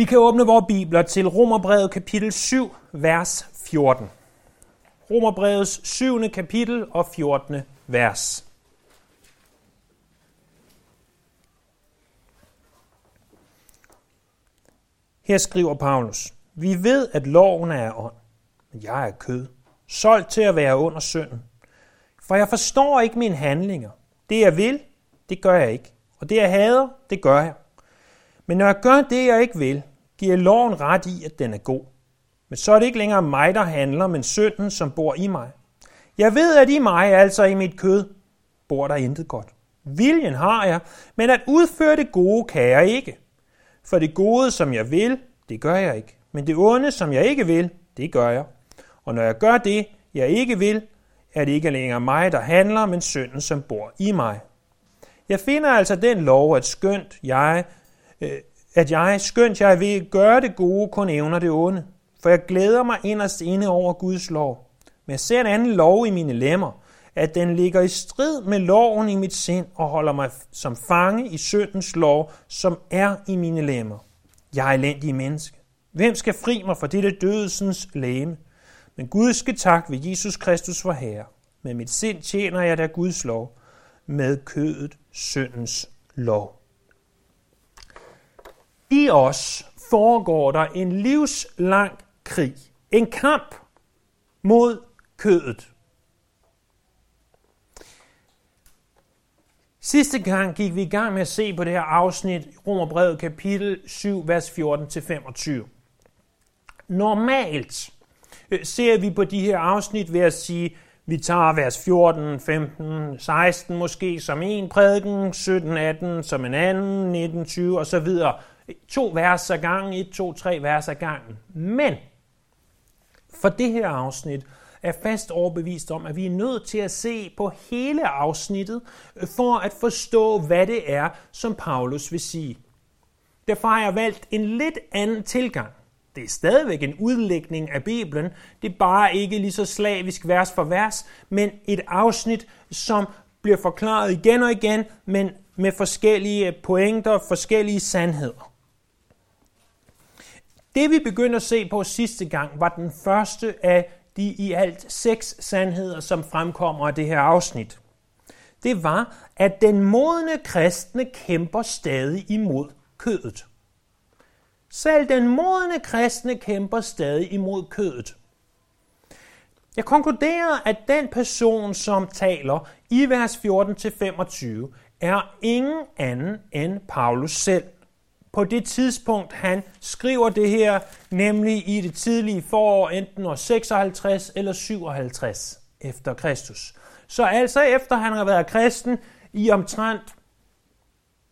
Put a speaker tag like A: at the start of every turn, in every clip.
A: Vi kan åbne vores bibler til Romerbrevet kapitel 7, vers 14. Romerbrevets 7. kapitel og 14. vers. Her skriver Paulus, Vi ved, at loven er ånd, men jeg er kød, solgt til at være under synden. For jeg forstår ikke mine handlinger. Det jeg vil, det gør jeg ikke. Og det jeg hader, det gør jeg. Men når jeg gør det, jeg ikke vil, giver loven ret i, at den er god. Men så er det ikke længere mig, der handler, men synden, som bor i mig. Jeg ved, at i mig, altså i mit kød, bor der intet godt. Viljen har jeg, men at udføre det gode kan jeg ikke. For det gode, som jeg vil, det gør jeg ikke. Men det onde, som jeg ikke vil, det gør jeg. Og når jeg gør det, jeg ikke vil, er det ikke længere mig, der handler, men synden, som bor i mig. Jeg finder altså den lov, at skønt jeg, øh, at jeg, skønt jeg vil gøre det gode, kun evner det onde. For jeg glæder mig inderst inde over Guds lov. Men jeg ser en anden lov i mine lemmer, at den ligger i strid med loven i mit sind og holder mig som fange i syndens lov, som er i mine lemmer. Jeg er elendig menneske. Hvem skal fri mig fra dette dødsens læme? Men Gud skal tak ved Jesus Kristus for Herre. Med mit sind tjener jeg da Guds lov, med kødet syndens lov. I os foregår der en livslang krig, en kamp mod kødet. Sidste gang gik vi i gang med at se på det her afsnit, Romerbrevet kapitel 7, vers 14-25. Normalt øh, ser vi på de her afsnit ved at sige, vi tager vers 14, 15, 16 måske som en prædiken, 17, 18 som en anden, 19, 20 og så videre. To vers ad gangen, et, to, tre vers ad gangen. Men for det her afsnit er fast overbevist om, at vi er nødt til at se på hele afsnittet for at forstå, hvad det er, som Paulus vil sige. Derfor har jeg valgt en lidt anden tilgang. Det er stadigvæk en udlægning af Bibelen. Det er bare ikke lige så slavisk vers for vers, men et afsnit, som bliver forklaret igen og igen, men med forskellige pointer, forskellige sandheder. Det vi begyndte at se på sidste gang, var den første af de i alt seks sandheder, som fremkommer af det her afsnit. Det var, at den modne kristne kæmper stadig imod kødet. Selv den modne kristne kæmper stadig imod kødet. Jeg konkluderer, at den person, som taler i vers 14-25, er ingen anden end Paulus selv. På det tidspunkt, han skriver det her, nemlig i det tidlige forår, enten år 56 eller 57 efter Kristus. Så altså efter han har været kristen i omtrent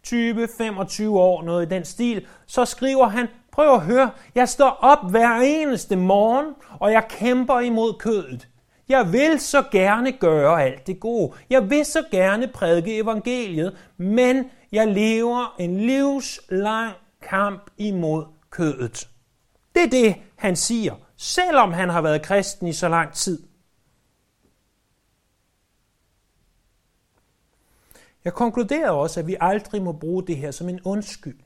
A: 20-25 år, noget i den stil, så skriver han, prøv at høre, jeg står op hver eneste morgen, og jeg kæmper imod kødet. Jeg vil så gerne gøre alt det gode. Jeg vil så gerne prædike evangeliet, men jeg lever en livslang kamp imod kødet. Det er det, han siger, selvom han har været kristen i så lang tid. Jeg konkluderer også, at vi aldrig må bruge det her som en undskyldning.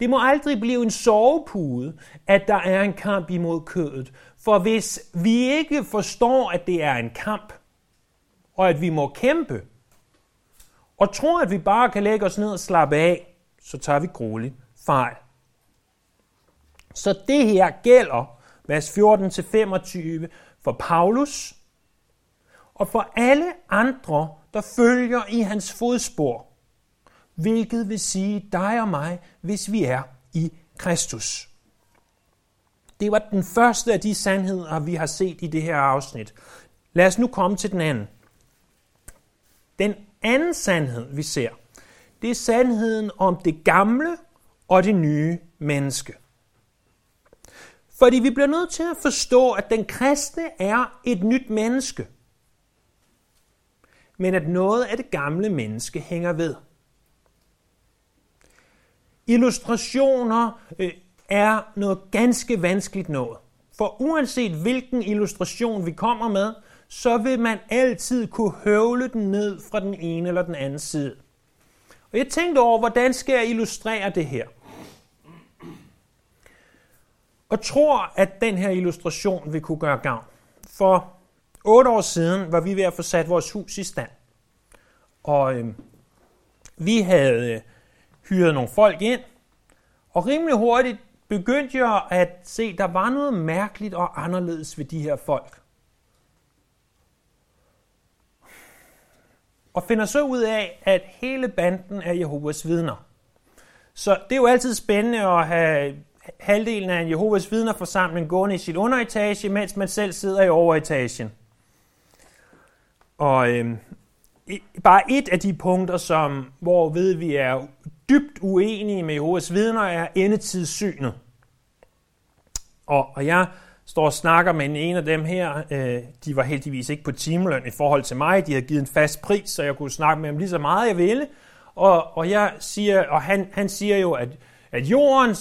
A: Det må aldrig blive en sovepude, at der er en kamp imod kødet. For hvis vi ikke forstår, at det er en kamp, og at vi må kæmpe, og tror, at vi bare kan lægge os ned og slappe af, så tager vi grueligt fejl. Så det her gælder, vers 14-25, for Paulus og for alle andre, der følger i hans fodspor, hvilket vil sige dig og mig, hvis vi er i Kristus. Det var den første af de sandheder, vi har set i det her afsnit. Lad os nu komme til den anden. Den anden sandhed, vi ser, det er sandheden om det gamle og det nye menneske. Fordi vi bliver nødt til at forstå, at den kristne er et nyt menneske. Men at noget af det gamle menneske hænger ved. Illustrationer øh, er noget ganske vanskeligt noget. For uanset hvilken illustration vi kommer med, så vil man altid kunne høvle den ned fra den ene eller den anden side. Og jeg tænkte over, hvordan skal jeg illustrere det her? og tror, at den her illustration vil kunne gøre gavn. For otte år siden var vi ved at få sat vores hus i stand. Og øh, vi havde øh, hyret nogle folk ind, og rimelig hurtigt begyndte jeg at se, at der var noget mærkeligt og anderledes ved de her folk. Og finder så ud af, at hele banden er Jehovas vidner. Så det er jo altid spændende at have halvdelen af en Jehovas vidnerforsamling gående i sit underetage, mens man selv sidder i overetagen. Og øhm, bare et af de punkter, som, hvor ved vi er dybt uenige med Jehovas vidner, er endetidssynet. Og, og jeg står og snakker med en af dem her. Øh, de var heldigvis ikke på timeløn i forhold til mig. De havde givet en fast pris, så jeg kunne snakke med dem lige så meget, jeg ville. Og, og, jeg siger, og han, han siger jo, at, at jorden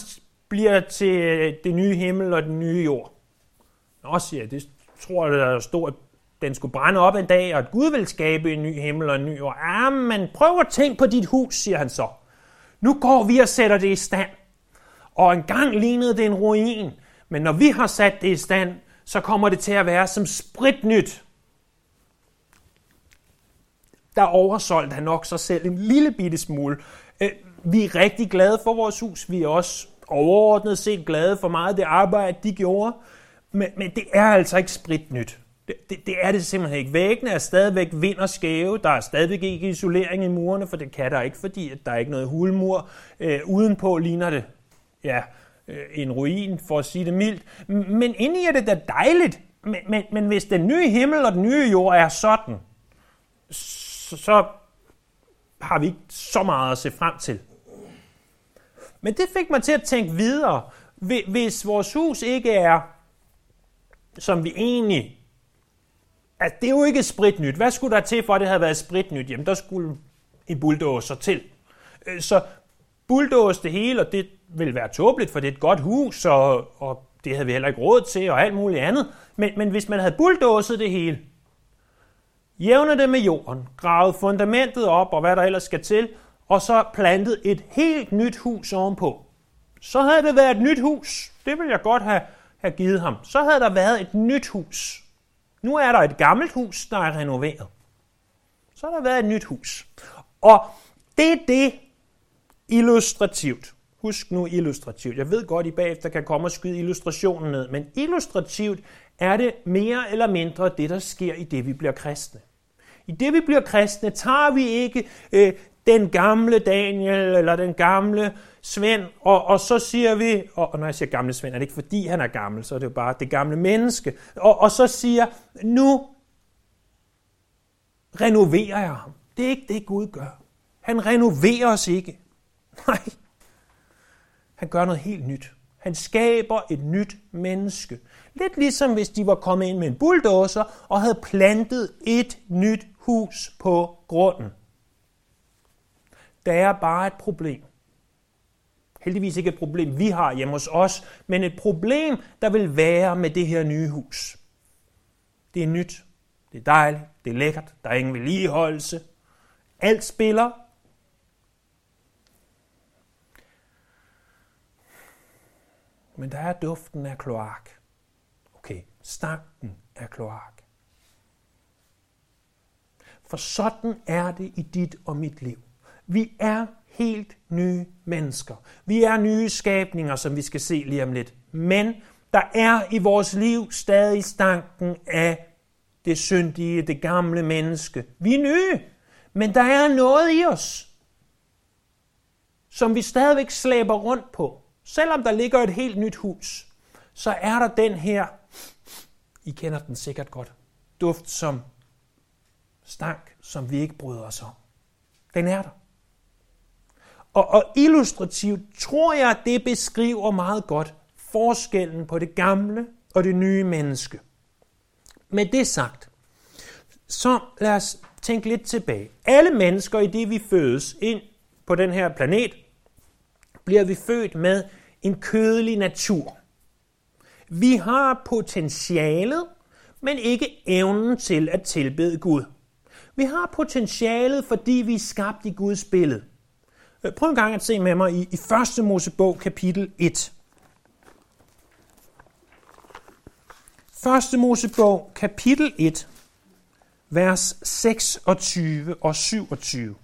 A: bliver til det nye himmel og den nye jord. Nå, siger jeg, det tror jeg, der stod, at den skulle brænde op en dag, og at Gud vil skabe en ny himmel og en ny jord. Ja, men prøv at tænke på dit hus, siger han så. Nu går vi og sætter det i stand. Og engang lignede det en ruin, men når vi har sat det i stand, så kommer det til at være som spritnyt. Der oversolgte han nok sig selv en lille bitte smule. Øh, vi er rigtig glade for vores hus. Vi er også overordnet set glade for meget af det arbejde, de gjorde. Men, men det er altså ikke spritnyt. Det, det, det er det simpelthen ikke. Væggene er stadigvæk vind og skæve. Der er stadigvæk ikke isolering i murene, for det kan der ikke, fordi at der er ikke noget hulmur. Øh, udenpå ligner det ja, øh, en ruin, for at sige det mildt. Men indeni er det da dejligt. Men, men, men hvis den nye himmel og den nye jord er sådan, så, så har vi ikke så meget at se frem til. Men det fik mig til at tænke videre. Hvis vores hus ikke er, som vi egentlig... At det er jo ikke spritnyt. Hvad skulle der til, for at det havde været spritnyt? Jamen, der skulle en bulldozer til. Øh, så bulldoze det hele, og det vil være tåbeligt, for det er et godt hus, og, og det havde vi heller ikke råd til, og alt muligt andet. Men, men hvis man havde bulldozet det hele, jævnet det med jorden, gravet fundamentet op, og hvad der ellers skal til, og så plantet et helt nyt hus ovenpå. Så havde det været et nyt hus. Det vil jeg godt have, have givet ham. Så havde der været et nyt hus. Nu er der et gammelt hus, der er renoveret. Så har der været et nyt hus. Og det er det illustrativt. Husk nu illustrativt. Jeg ved godt, I bagefter kan komme og skyde illustrationen ned, men illustrativt er det mere eller mindre det, der sker i det, vi bliver kristne. I det, vi bliver kristne, tager vi ikke øh, den gamle Daniel eller den gamle Svend, og, og så siger vi, og, og når jeg siger gamle Svend, er det ikke fordi han er gammel, så er det jo bare det gamle menneske, og, og så siger, nu renoverer jeg ham. Det er ikke det, Gud gør. Han renoverer os ikke. Nej, han gør noget helt nyt. Han skaber et nyt menneske. Lidt ligesom hvis de var kommet ind med en bulldozer og havde plantet et nyt hus på grunden. Der er bare et problem. Heldigvis ikke et problem, vi har hjemme hos os, men et problem, der vil være med det her nye hus. Det er nyt, det er dejligt, det er lækkert, der er ingen vedligeholdelse. Alt spiller. Men der er duften af kloak. Okay, stanken af kloak. For sådan er det i dit og mit liv. Vi er helt nye mennesker. Vi er nye skabninger, som vi skal se lige om lidt. Men der er i vores liv stadig stanken af det syndige, det gamle menneske. Vi er nye, men der er noget i os, som vi stadigvæk slæber rundt på. Selvom der ligger et helt nyt hus, så er der den her, I kender den sikkert godt, duft som stank, som vi ikke bryder os om. Den er der. Og, og illustrativt tror jeg, at det beskriver meget godt forskellen på det gamle og det nye menneske. Med det sagt, så lad os tænke lidt tilbage. Alle mennesker i det, vi fødes ind på den her planet, bliver vi født med en kødelig natur. Vi har potentialet, men ikke evnen til at tilbede Gud. Vi har potentialet, fordi vi er skabt i Guds billede. Øh, prøv en gang at se med mig i, i 1. Mosebog kapitel 1. 1. Mosebog, kapitel 1, vers 26 og 27.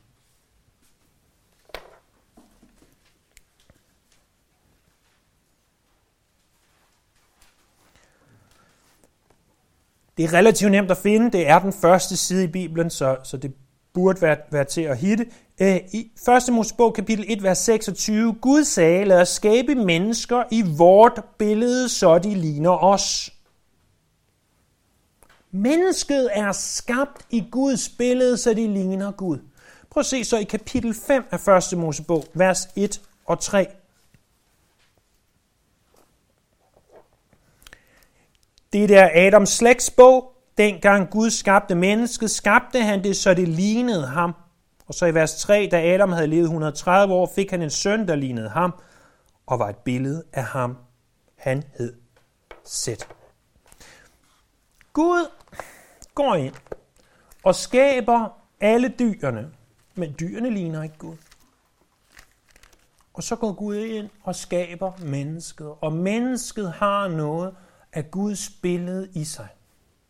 A: Det er relativt nemt at finde. Det er den første side i Bibelen, så, så det burde være, være til at hitte. Øh, I 1. Mosebog kapitel 1, vers 26. Gud sagde, lad os skabe mennesker i vort billede, så de ligner os. Mennesket er skabt i Guds billede, så de ligner Gud. Prøv at se så i kapitel 5 af 1. Mosebog, vers 1 og 3. Det der Adams slægtsbog. Dengang Gud skabte mennesket, skabte han det, så det lignede ham. Og så i vers 3, da Adam havde levet 130 år, fik han en søn, der lignede ham, og var et billede af ham. Han hed Sæt. Gud går ind og skaber alle dyrene, men dyrene ligner ikke Gud. Og så går Gud ind og skaber mennesket, og mennesket har noget af Guds billede i sig.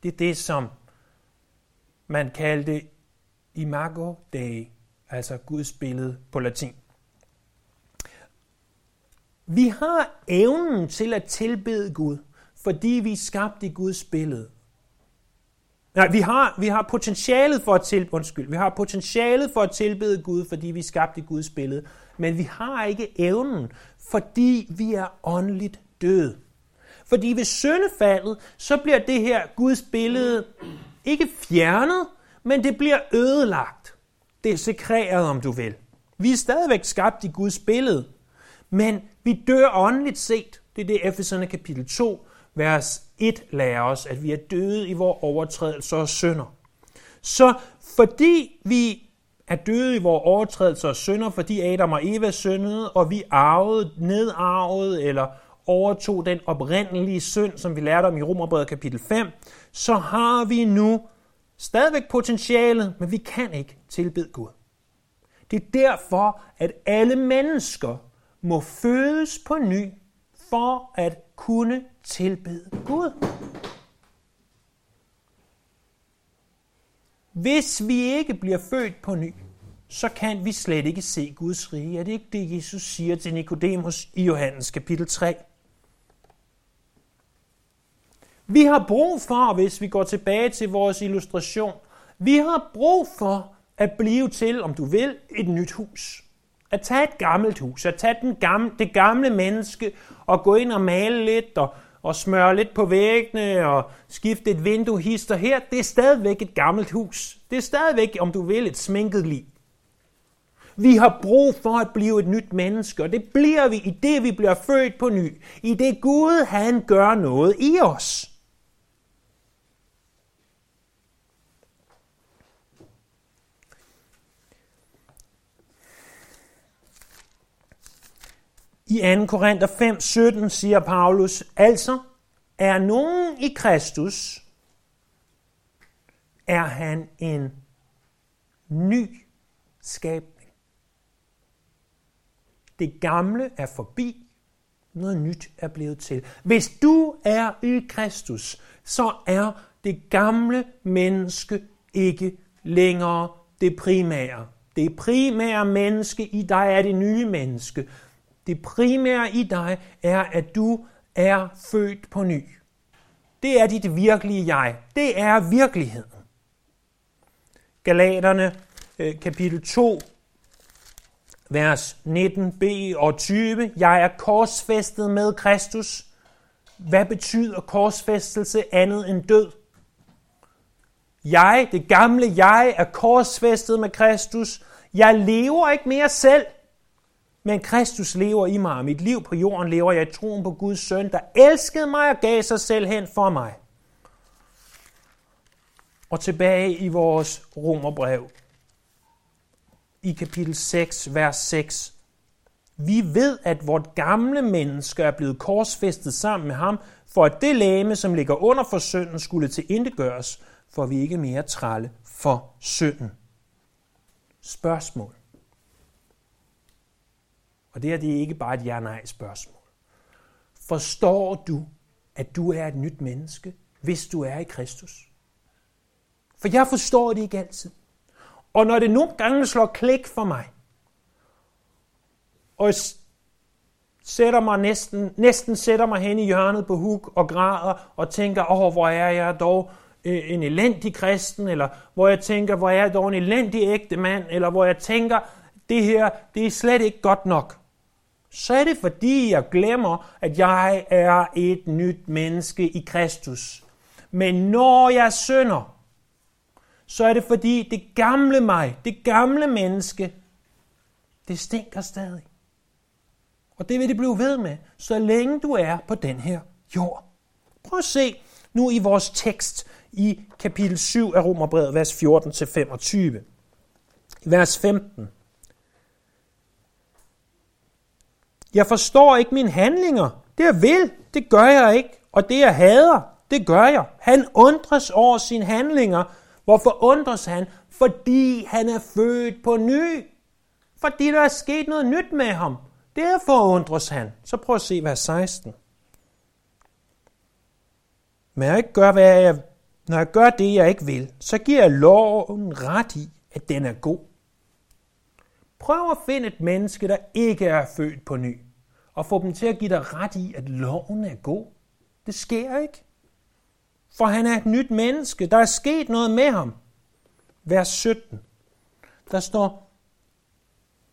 A: Det er det, som man kaldte imago Dei, altså Guds billede på latin. Vi har evnen til at tilbede Gud, fordi vi er skabt i Guds billede. Nej, vi har, vi har potentialet for at til, undskyld, vi har potentialet for at tilbede Gud, fordi vi er skabt i Guds billede, men vi har ikke evnen, fordi vi er åndeligt døde. Fordi ved syndefaldet, så bliver det her Guds billede ikke fjernet, men det bliver ødelagt. Det er sekreret, om du vil. Vi er stadigvæk skabt i Guds billede, men vi dør åndeligt set. Det er det, Efeserne kapitel 2, vers 1 lærer os, at vi er døde i vores overtrædelser og synder. Så fordi vi er døde i vores overtrædelser og synder, fordi Adam og Eva syndede, og vi arvede, nedarvede eller overtog den oprindelige synd, som vi lærte om i Romerbrevet kapitel 5, så har vi nu stadigvæk potentialet, men vi kan ikke tilbede Gud. Det er derfor, at alle mennesker må fødes på ny for at kunne tilbede Gud. Hvis vi ikke bliver født på ny, så kan vi slet ikke se Guds rige. Er det ikke det, Jesus siger til Nikodemus i Johannes kapitel 3? Vi har brug for, hvis vi går tilbage til vores illustration, vi har brug for at blive til, om du vil, et nyt hus. At tage et gammelt hus, at tage den gamle, det gamle menneske og gå ind og male lidt og, og smøre lidt på væggene og skifte et vindue hister her, det er stadigvæk et gammelt hus. Det er stadigvæk, om du vil, et sminket liv. Vi har brug for at blive et nyt menneske, og det bliver vi i det, vi bliver født på ny. I det Gud, han gør noget i os. I 2. Korinther 5, 17 siger Paulus, altså er nogen i Kristus, er han en ny skabning. Det gamle er forbi, noget nyt er blevet til. Hvis du er i Kristus, så er det gamle menneske ikke længere det primære. Det primære menneske i dig er det nye menneske. Det primære i dig er, at du er født på ny. Det er dit virkelige jeg. Det er virkeligheden. Galaterne øh, kapitel 2, vers 19b og 20. Jeg er korsfæstet med Kristus. Hvad betyder korsfæstelse andet end død? Jeg, det gamle jeg, er korsfæstet med Kristus. Jeg lever ikke mere selv. Men Kristus lever i mig, og mit liv på jorden lever jeg i troen på Guds søn, der elskede mig og gav sig selv hen for mig. Og tilbage i vores romerbrev, i kapitel 6, vers 6. Vi ved, at vort gamle menneske er blevet korsfæstet sammen med ham, for at det lame, som ligger under for synden, skulle til gøres, for vi ikke mere trælle for synden. Spørgsmål. Og det her det er ikke bare et ja-nej spørgsmål. Forstår du, at du er et nyt menneske? hvis du er i Kristus. For jeg forstår det ikke altid. Og når det nogle gange slår klik for mig, og sætter mig næsten, næsten sætter mig hen i hjørnet på huk og græder og tænker, åh, hvor er jeg dog øh, en elendig kristen, eller hvor jeg tænker, hvor er jeg dog en elendig ægte mand, eller hvor jeg tænker, det her, det er slet ikke godt nok. Så er det fordi, jeg glemmer, at jeg er et nyt menneske i Kristus. Men når jeg synder, så er det fordi det gamle mig, det gamle menneske, det stinker stadig. Og det vil det blive ved med, så længe du er på den her jord. Prøv at se nu i vores tekst i kapitel 7 af Romerbrevet, vers 14-25. I vers 15. Jeg forstår ikke mine handlinger. Det jeg vil, det gør jeg ikke. Og det jeg hader, det gør jeg. Han undres over sine handlinger. Hvorfor undres han? Fordi han er født på ny. Fordi der er sket noget nyt med ham. Derfor undres han. Så prøv at se vers 16. Men jeg ikke gør, hvad jeg, når jeg gør det, jeg ikke vil, så giver jeg loven ret i, at den er god. Prøv at finde et menneske, der ikke er født på ny, og få dem til at give dig ret i, at loven er god. Det sker ikke. For han er et nyt menneske. Der er sket noget med ham. Vers 17. Der står,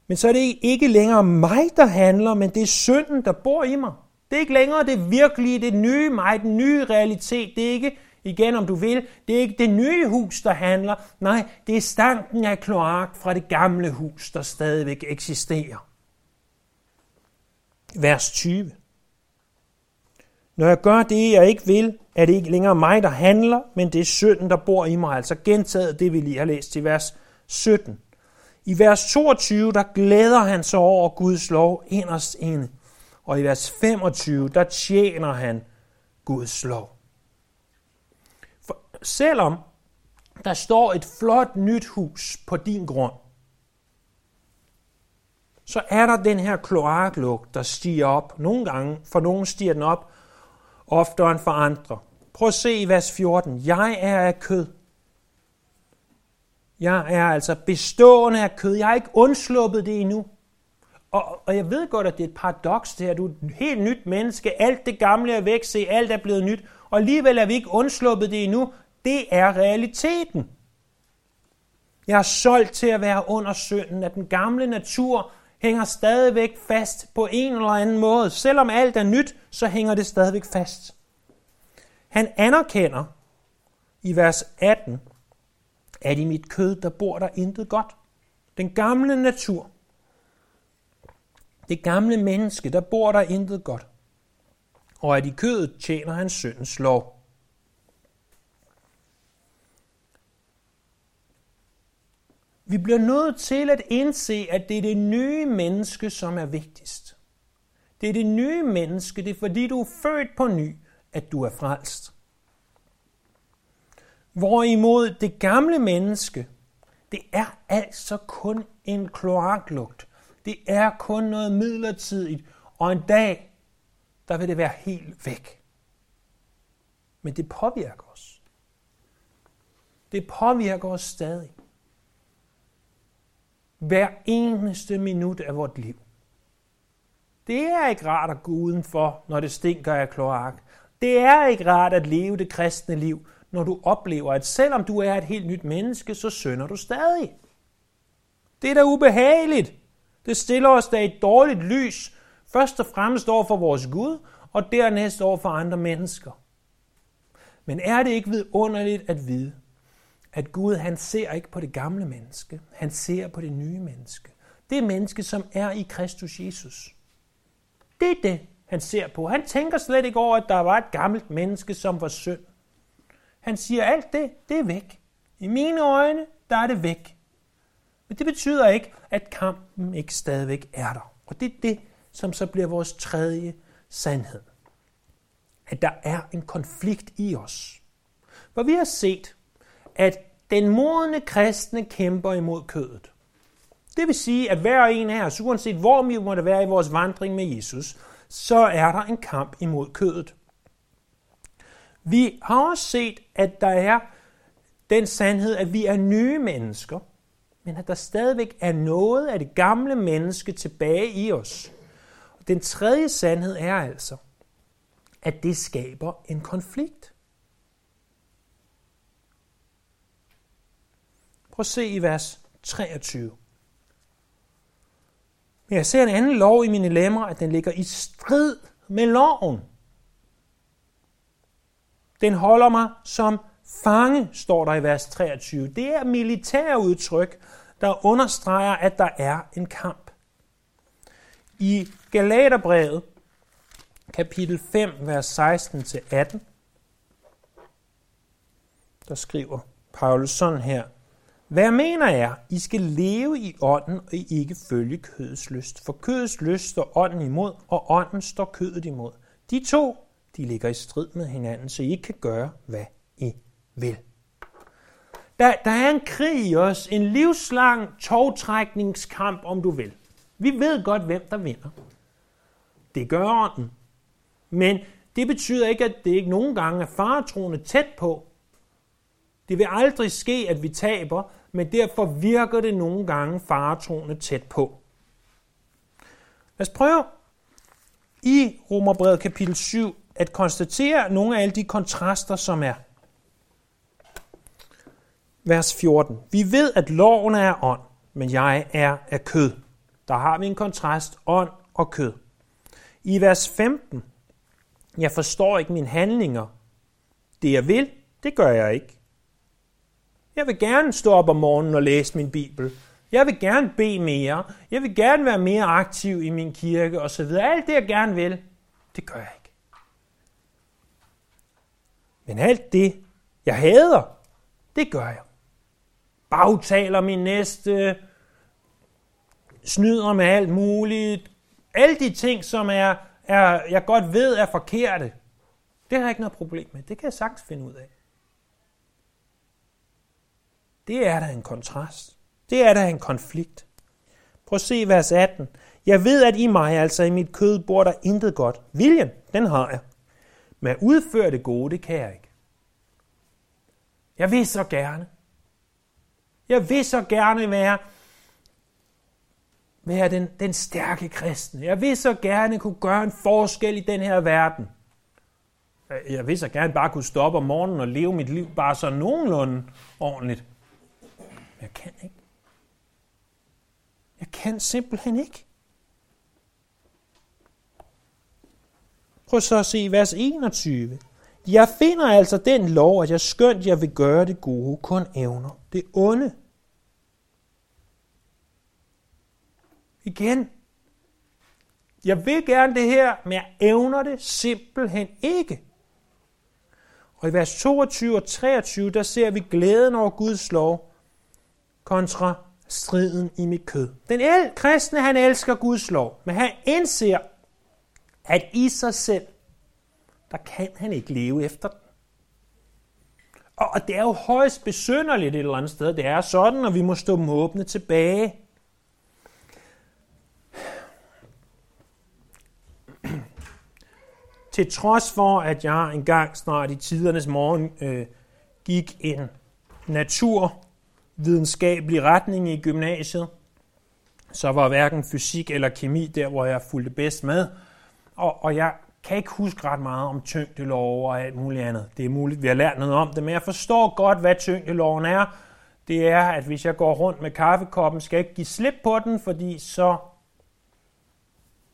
A: men så er det ikke længere mig, der handler, men det er synden, der bor i mig. Det er ikke længere det virkelige, det nye mig, den nye realitet. Det er ikke, igen om du vil, det er ikke det nye hus, der handler. Nej, det er stanken af kloak fra det gamle hus, der stadigvæk eksisterer. Vers 20. Når jeg gør det, jeg ikke vil, er det ikke længere mig, der handler, men det er synden, der bor i mig. Altså gentaget det, vi lige har læst i vers 17. I vers 22, der glæder han sig over Guds lov inderst inde. Og i vers 25, der tjener han Guds lov. Selvom der står et flot nyt hus på din grund, så er der den her kloaklugt, der stiger op. Nogle gange, for nogle stiger den op, oftere end for andre. Prøv at se i vers 14. Jeg er af kød, jeg er altså bestående af kød. Jeg har ikke undsluppet det endnu. Og, og jeg ved godt, at det er et paradoks det her. Du er et helt nyt menneske. Alt det gamle er væk. Se, alt er blevet nyt. Og alligevel er vi ikke undsluppet det endnu. Det er realiteten. Jeg er solgt til at være under synden, at den gamle natur hænger stadigvæk fast på en eller anden måde. Selvom alt er nyt, så hænger det stadigvæk fast. Han anerkender i vers 18, at i mit kød, der bor der intet godt. Den gamle natur, det gamle menneske, der bor der intet godt. Og at i kødet tjener han syndens lov. Vi bliver nødt til at indse, at det er det nye menneske, som er vigtigst. Det er det nye menneske, det er fordi du er født på ny, at du er frelst. Hvorimod det gamle menneske, det er altså kun en kloaklugt. Det er kun noget midlertidigt, og en dag, der vil det være helt væk. Men det påvirker os. Det påvirker os stadig. Hver eneste minut af vort liv. Det er ikke rart at gå udenfor, når det stinker af kloak. Det er ikke rart at leve det kristne liv, når du oplever, at selvom du er et helt nyt menneske, så synder du stadig. Det er da ubehageligt. Det stiller os da et dårligt lys, først og fremmest over for vores Gud, og dernæst over for andre mennesker. Men er det ikke vidunderligt at vide, at Gud han ser ikke på det gamle menneske, han ser på det nye menneske. Det menneske, som er i Kristus Jesus. Det er det, han ser på. Han tænker slet ikke over, at der var et gammelt menneske, som var synd. Han siger, alt det, det er væk. I mine øjne, der er det væk. Men det betyder ikke, at kampen ikke stadigvæk er der. Og det er det, som så bliver vores tredje sandhed. At der er en konflikt i os. For vi har set, at den modne kristne kæmper imod kødet. Det vil sige, at hver en af os, uanset hvor vi måtte være i vores vandring med Jesus, så er der en kamp imod kødet. Vi har også set, at der er den sandhed, at vi er nye mennesker, men at der stadigvæk er noget af det gamle menneske tilbage i os. Den tredje sandhed er altså, at det skaber en konflikt. Prøv at se i vers 23. Men jeg ser en anden lov i mine lemmer, at den ligger i strid med loven. Den holder mig som fange, står der i vers 23. Det er militærudtryk, der understreger, at der er en kamp. I Galaterbrevet, kapitel 5, vers 16-18, der skriver Paulus sådan her. Hvad mener jeg? I skal leve i ånden og ikke følge kødets lyst. For kødets lyst står ånden imod, og ånden står kødet imod. De to, de ligger i strid med hinanden, så I ikke kan gøre, hvad I vil. Der, der er en krig i os, en livslang togtrækningskamp, om du vil. Vi ved godt, hvem der vinder. Det gør ånden. Men det betyder ikke, at det ikke nogen gange er faretroende tæt på. Det vil aldrig ske, at vi taber, men derfor virker det nogle gange faretroende tæt på. Lad os prøve i Romerbrevet kapitel 7 at konstatere nogle af alle de kontraster, som er. Vers 14. Vi ved, at loven er ånd, men jeg er af kød. Der har vi en kontrast, ånd og kød. I vers 15. Jeg forstår ikke mine handlinger. Det jeg vil, det gør jeg ikke. Jeg vil gerne stå op om morgenen og læse min bibel. Jeg vil gerne bede mere. Jeg vil gerne være mere aktiv i min kirke osv. Alt det, jeg gerne vil, det gør jeg ikke. Men alt det, jeg hader, det gør jeg. Bagtaler min næste, snyder med alt muligt. Alle de ting, som er, er, jeg godt ved er forkerte, det har jeg ikke noget problem med. Det kan jeg sagtens finde ud af. Det er der en kontrast. Det er der en konflikt. Prøv at se vers 18. Jeg ved, at i mig, altså i mit kød, bor der intet godt. Viljen, den har jeg. Men at udføre det gode, det kan jeg ikke. Jeg vil så gerne. Jeg vil så gerne være, være den, den stærke kristne. Jeg vil så gerne kunne gøre en forskel i den her verden. Jeg vil så gerne bare kunne stoppe om morgenen og leve mit liv bare så nogenlunde ordentligt. Men jeg kan ikke. Jeg kan simpelthen ikke. Prøv så at se vers 21. Jeg finder altså den lov, at jeg skønt jeg vil gøre det gode, kun evner det onde. Igen. Jeg vil gerne det her, men jeg evner det simpelthen ikke. Og i vers 22 og 23, der ser vi glæden over Guds lov, kontra striden i mit kød. Den el- kristne, han elsker Guds lov, men han indser, at i sig selv, der kan han ikke leve efter den. Og det er jo højst besynderligt et eller andet sted. Det er sådan, og vi må stå måbne tilbage. Til trods for, at jeg engang snart i tidernes morgen øh, gik en natur videnskabelig retning i gymnasiet, så var hverken fysik eller kemi der, hvor jeg fulgte bedst med. Og, og jeg kan ikke huske ret meget om tyngdelov og alt muligt andet. Det er muligt, vi har lært noget om det, men jeg forstår godt, hvad tyngdeloven er. Det er, at hvis jeg går rundt med kaffekoppen, skal jeg ikke give slip på den, fordi så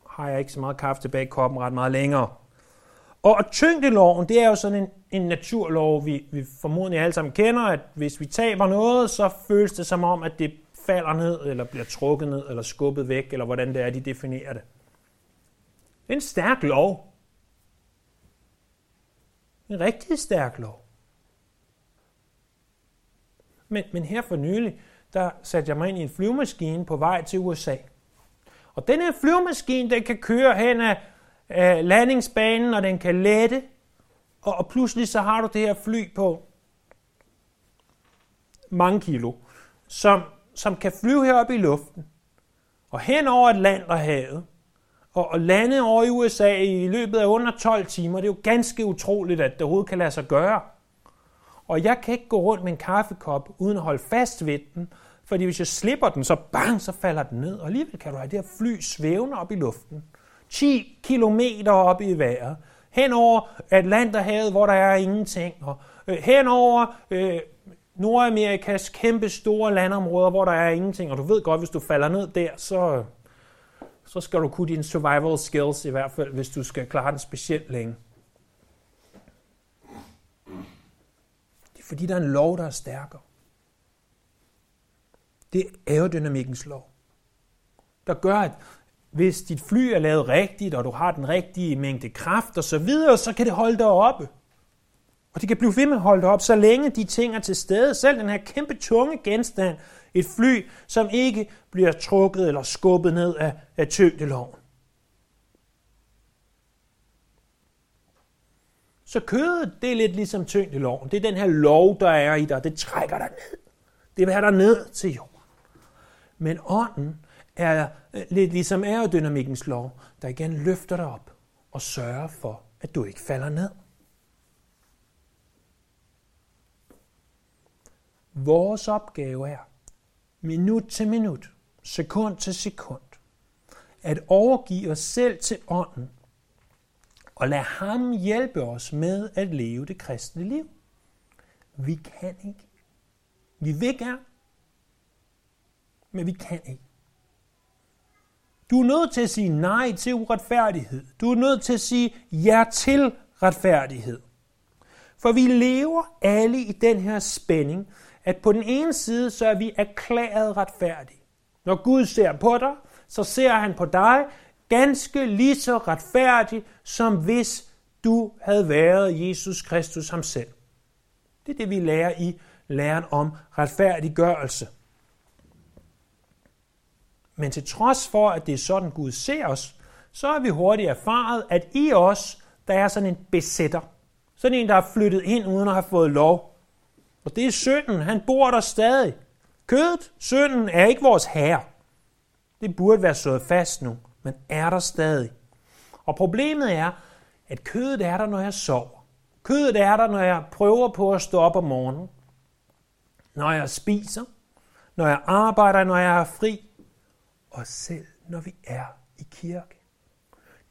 A: har jeg ikke så meget kaffe tilbage i koppen ret meget længere. Og tyngdeloven, det er jo sådan en, en naturlov, vi, vi formodentlig alle sammen kender, at hvis vi taber noget, så føles det som om, at det falder ned, eller bliver trukket ned, eller skubbet væk, eller hvordan det er, de definerer det. Det er en stærk lov. En rigtig stærk lov. Men, men her for nylig, der satte jeg mig ind i en flyvemaskine på vej til USA. Og den her flyvemaskine, den kan køre hen ad øh, landingsbanen, og den kan lette, og, og pludselig så har du det her fly på mange kilo, som, som kan flyve heroppe i luften, og hen over Atlanterhavet, og lande over i USA i løbet af under 12 timer. Det er jo ganske utroligt, at det overhovedet kan lade sig gøre. Og jeg kan ikke gå rundt med en kaffekop uden at holde fast ved den, fordi hvis jeg slipper den, så bang, så falder den ned. Og alligevel kan du have det her fly svævende op i luften. 10 kilometer op i vejret. Hen over Atlanterhavet, hvor der er ingenting. Og øh, hen over øh, Nordamerikas kæmpe store landområder, hvor der er ingenting. Og du ved godt, hvis du falder ned der, så, så skal du kunne dine survival skills i hvert fald, hvis du skal klare den specielt længe. Det er fordi, der er en lov, der er stærkere. Det er aerodynamikkens lov, der gør, at hvis dit fly er lavet rigtigt, og du har den rigtige mængde kraft og så videre, så kan det holde dig oppe. Og det kan blive ved med at holde dig op, så længe de ting er til stede. Selv den her kæmpe tunge genstand, et fly, som ikke bliver trukket eller skubbet ned af, af tyngdeloven. Så kødet, det er lidt ligesom tyngdeloven. Det er den her lov, der er i dig. Det trækker dig ned. Det vil have dig ned til jorden. Men ånden er øh, lidt ligesom aerodynamikkens lov, der igen løfter dig op og sørger for, at du ikke falder ned. Vores opgave er, minut til minut, sekund til sekund, at overgive os selv til ånden og lade ham hjælpe os med at leve det kristne liv. Vi kan ikke. Vi vil gerne, men vi kan ikke. Du er nødt til at sige nej til uretfærdighed. Du er nødt til at sige ja til retfærdighed. For vi lever alle i den her spænding, at på den ene side, så er vi erklæret retfærdige. Når Gud ser på dig, så ser han på dig ganske lige så retfærdig, som hvis du havde været Jesus Kristus ham selv. Det er det, vi lærer i læren om retfærdiggørelse. Men til trods for, at det er sådan, Gud ser os, så har vi hurtigt erfaret, at i os, der er sådan en besætter. Sådan en, der har flyttet ind uden at have fået lov. Og det er synden. Han bor der stadig. Kødet, synden, er ikke vores herre. Det burde være slået fast nu, men er der stadig. Og problemet er, at kødet er der, når jeg sover. Kødet er der, når jeg prøver på at stå op om morgenen. Når jeg spiser. Når jeg arbejder, når jeg er fri os selv, når vi er i kirke.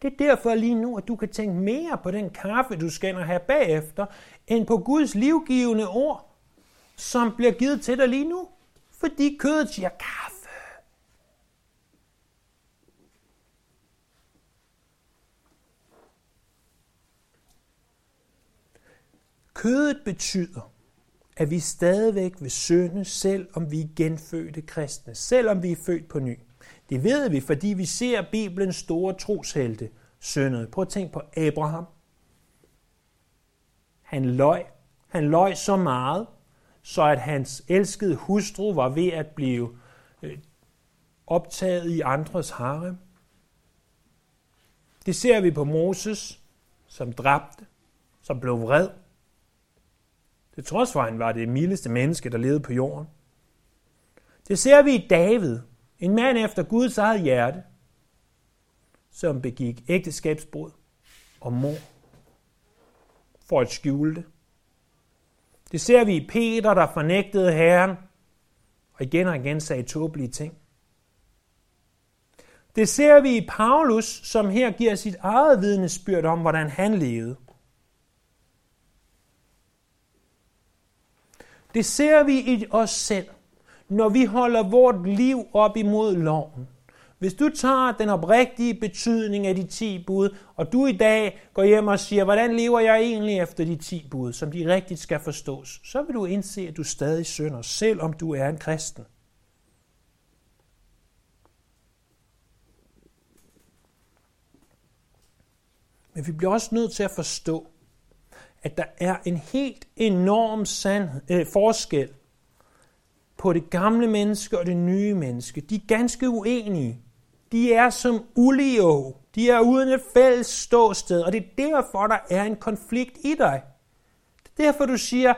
A: Det er derfor lige nu, at du kan tænke mere på den kaffe, du skal have bagefter, end på Guds livgivende ord, som bliver givet til dig lige nu. Fordi kødet siger kaffe. Kødet betyder, at vi stadigvæk vil synde, selv om vi er genfødte kristne, selvom vi er født på ny. Det ved vi, fordi vi ser Bibelens store troshelte syndede. Prøv at tænke på Abraham. Han løj. Han løj så meget, så at hans elskede hustru var ved at blive øh, optaget i andres harem. Det ser vi på Moses, som dræbte, som blev vred. Det trods for, at han var det mildeste menneske, der levede på jorden. Det ser vi i David, en mand efter Guds eget hjerte, som begik ægteskabsbrud og mor for at skjule det. Det ser vi i Peter, der fornægtede Herren, og igen og igen sagde tåbelige ting. Det ser vi i Paulus, som her giver sit eget vidnesbyrd om, hvordan han levede. Det ser vi i os selv når vi holder vort liv op imod loven. Hvis du tager den oprigtige betydning af de 10 bud, og du i dag går hjem og siger, hvordan lever jeg egentlig efter de 10 bud, som de rigtigt skal forstås, så vil du indse, at du stadig synder, selvom du er en kristen. Men vi bliver også nødt til at forstå, at der er en helt enorm sand, øh, forskel på det gamle menneske og det nye menneske. De er ganske uenige. De er som ulio. De er uden et fælles ståsted, og det er derfor, der er en konflikt i dig. Det er derfor, du siger,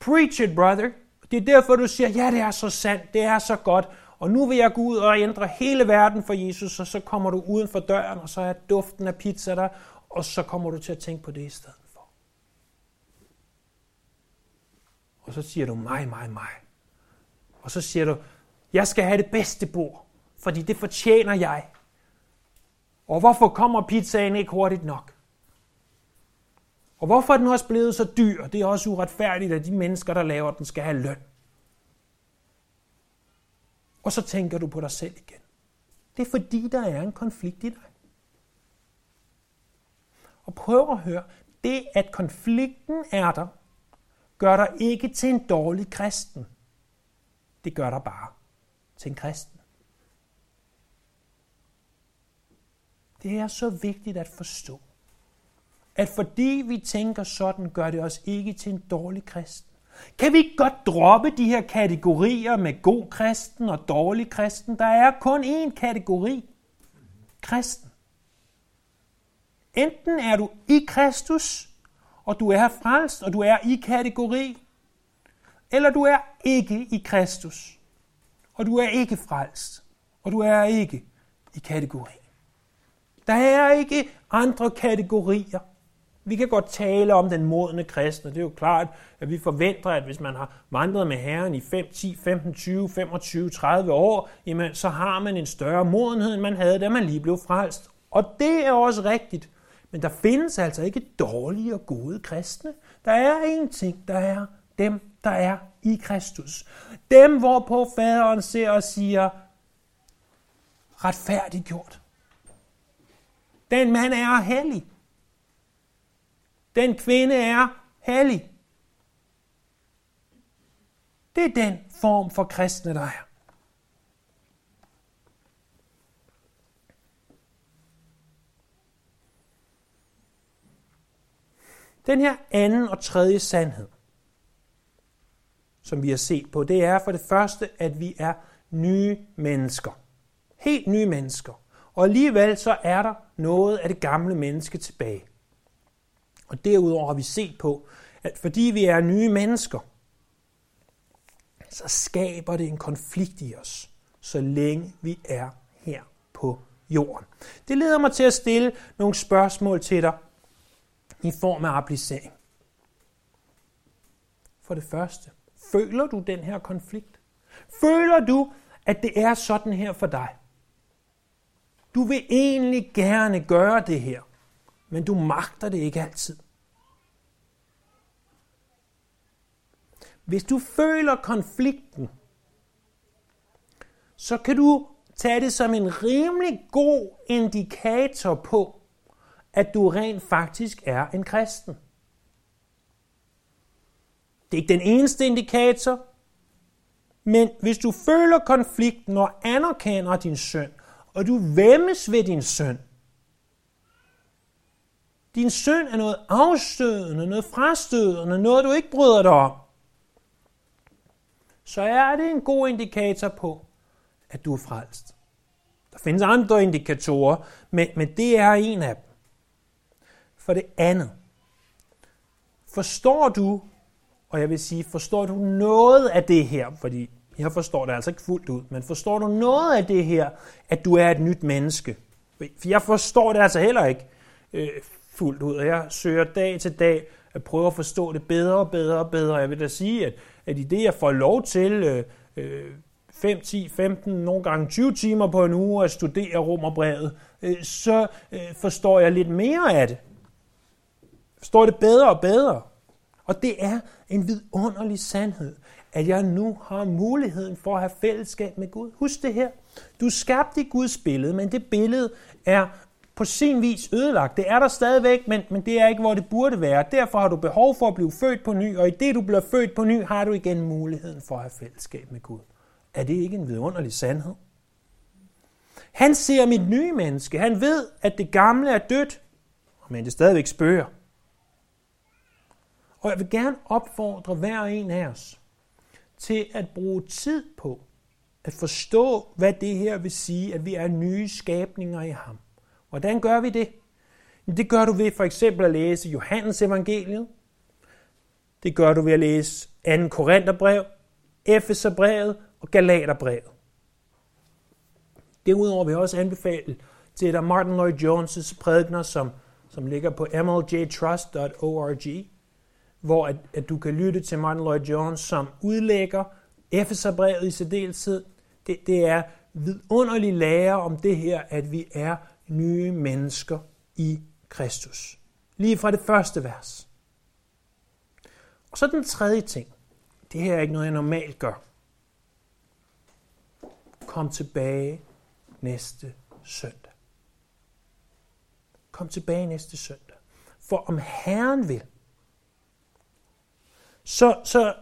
A: preach it, brother. Det er derfor, du siger, ja, det er så sandt, det er så godt, og nu vil jeg gå ud og ændre hele verden for Jesus, og så kommer du uden for døren, og så er duften af pizza der, og så kommer du til at tænke på det i stedet for. Og så siger du mig, mig, mig. Og så siger du, jeg skal have det bedste bord, fordi det fortjener jeg. Og hvorfor kommer pizzaen ikke hurtigt nok? Og hvorfor er den også blevet så dyr? Det er også uretfærdigt, at de mennesker, der laver den, skal have løn. Og så tænker du på dig selv igen. Det er fordi, der er en konflikt i dig. Og prøv at høre, det at konflikten er der, gør dig ikke til en dårlig kristen. Det gør dig bare til en kristen. Det er så vigtigt at forstå, at fordi vi tænker sådan, gør det os ikke til en dårlig kristen. Kan vi ikke godt droppe de her kategorier med god kristen og dårlig kristen? Der er kun én kategori. Kristen. Enten er du i Kristus, og du er frelst, og du er i kategori, eller du er ikke i Kristus, og du er ikke frelst, og du er ikke i kategori. Der er ikke andre kategorier. Vi kan godt tale om den modne kristne. Det er jo klart, at vi forventer, at hvis man har vandret med Herren i 5, 10, 15, 20, 25, 30 år, jamen, så har man en større modenhed, end man havde, da man lige blev frelst. Og det er også rigtigt. Men der findes altså ikke dårlige og gode kristne. Der er en ting, der er dem, der er i Kristus. Dem, hvorpå faderen ser og siger, retfærdiggjort. Den mand er hellig. Den kvinde er hellig. Det er den form for kristne, der er. Den her anden og tredje sandhed, som vi har set på, det er for det første, at vi er nye mennesker. Helt nye mennesker. Og alligevel så er der noget af det gamle menneske tilbage. Og derudover har vi set på, at fordi vi er nye mennesker, så skaber det en konflikt i os, så længe vi er her på jorden. Det leder mig til at stille nogle spørgsmål til dig i form af applicering. For det første, føler du den her konflikt? Føler du, at det er sådan her for dig? Du vil egentlig gerne gøre det her, men du magter det ikke altid. Hvis du føler konflikten, så kan du tage det som en rimelig god indikator på, at du rent faktisk er en kristen. Det er ikke den eneste indikator, men hvis du føler konflikten og anerkender din søn, og du væmmes ved din søn, din søn er noget afstødende, noget frastødende, noget du ikke bryder dig om, så er det en god indikator på, at du er frelst. Der findes andre indikatorer, men, men det er en af dem. For det andet, forstår du, og jeg vil sige, forstår du noget af det her, fordi jeg forstår det altså ikke fuldt ud, men forstår du noget af det her, at du er et nyt menneske? For jeg forstår det altså heller ikke øh, fuldt ud, og jeg søger dag til dag at prøve at forstå det bedre og bedre og bedre. Jeg vil da sige, at, at i det, jeg får lov til øh, øh, 5, 10, 15, nogle gange 20 timer på en uge at studere romerbrevet, øh, så øh, forstår jeg lidt mere af det. Forstår det bedre og bedre. Og det er en vidunderlig sandhed, at jeg nu har muligheden for at have fællesskab med Gud. Husk det her. Du skabte i Guds billede, men det billede er på sin vis ødelagt. Det er der stadigvæk, men, men det er ikke, hvor det burde være. Derfor har du behov for at blive født på ny, og i det, du bliver født på ny, har du igen muligheden for at have fællesskab med Gud. Er det ikke en vidunderlig sandhed? Han ser mit nye menneske. Han ved, at det gamle er dødt, men det stadigvæk spørger. Og jeg vil gerne opfordre hver en af os til at bruge tid på at forstå, hvad det her vil sige, at vi er nye skabninger i ham. Hvordan gør vi det? Det gør du ved for eksempel at læse Johannes evangeliet. Det gør du ved at læse 2. Korintherbrev, Efeserbrevet og Galaterbrevet. Derudover vil jeg også anbefale til dig Martin Lloyd Jones' prædikner, som, som ligger på mljtrust.org, hvor at, at du kan lytte til Martin Lloyd Jones, som udlægger Epheserbrevet i særdeleshed. Det, det er vidunderlig lære om det her, at vi er nye mennesker i Kristus. Lige fra det første vers. Og så den tredje ting. Det her er ikke noget, jeg normalt gør. Kom tilbage næste søndag. Kom tilbage næste søndag. For om Herren vil, så, så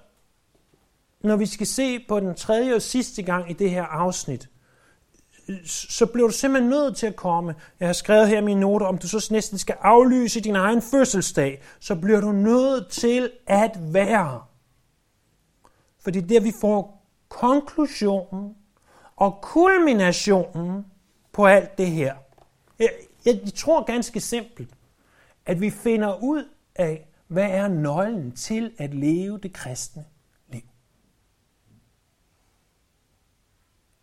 A: når vi skal se på den tredje og sidste gang i det her afsnit, så bliver du simpelthen nødt til at komme. Jeg har skrevet her mine noter, om du så næsten skal aflyse din egen fødselsdag, så bliver du nødt til at være. For det er der, vi får konklusionen og kulminationen på alt det her. Jeg, jeg, jeg tror ganske simpelt, at vi finder ud af, hvad er nøglen til at leve det kristne liv.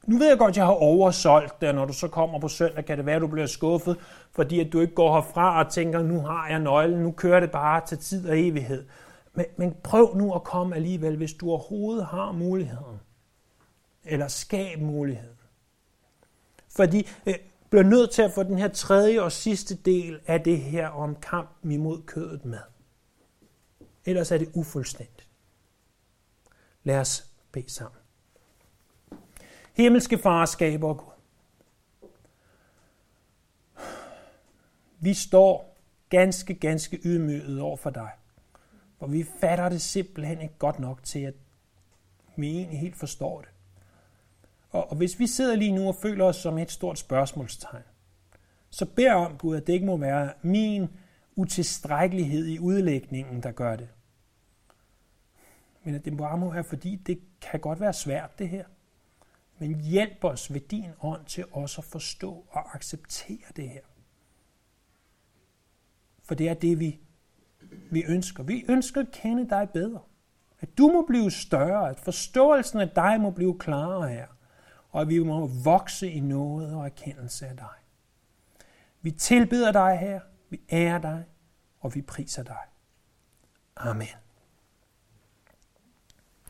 A: Nu ved jeg godt, at jeg har oversolgt det, når du så kommer på søndag, kan det være, at du bliver skuffet, fordi at du ikke går herfra og tænker, nu har jeg nøglen, nu kører det bare til tid og evighed. Men, men prøv nu at komme alligevel, hvis du overhovedet har muligheden. Eller skab muligheden. Fordi øh, bliver nødt til at få den her tredje og sidste del af det her om kampen imod kødet med. Ellers er det ufuldstændigt. Lad os bede sammen. Himmelske far, skaber Gud. Vi står ganske, ganske ydmyget over for dig. For vi fatter det simpelthen ikke godt nok til, at vi egentlig helt forstår det. Og, og hvis vi sidder lige nu og føler os som et stort spørgsmålstegn, så beder om Gud, at det ikke må være min utilstrækkelighed i udlægningen, der gør det. Men at det bare må være, fordi det kan godt være svært, det her. Men hjælp os ved din ånd til også at forstå og acceptere det her. For det er det, vi, vi ønsker. Vi ønsker at kende dig bedre. At du må blive større, at forståelsen af dig må blive klarere her og at vi må vokse i noget og erkendelse af dig. Vi tilbeder dig her, vi ærer dig, og vi priser dig. Amen.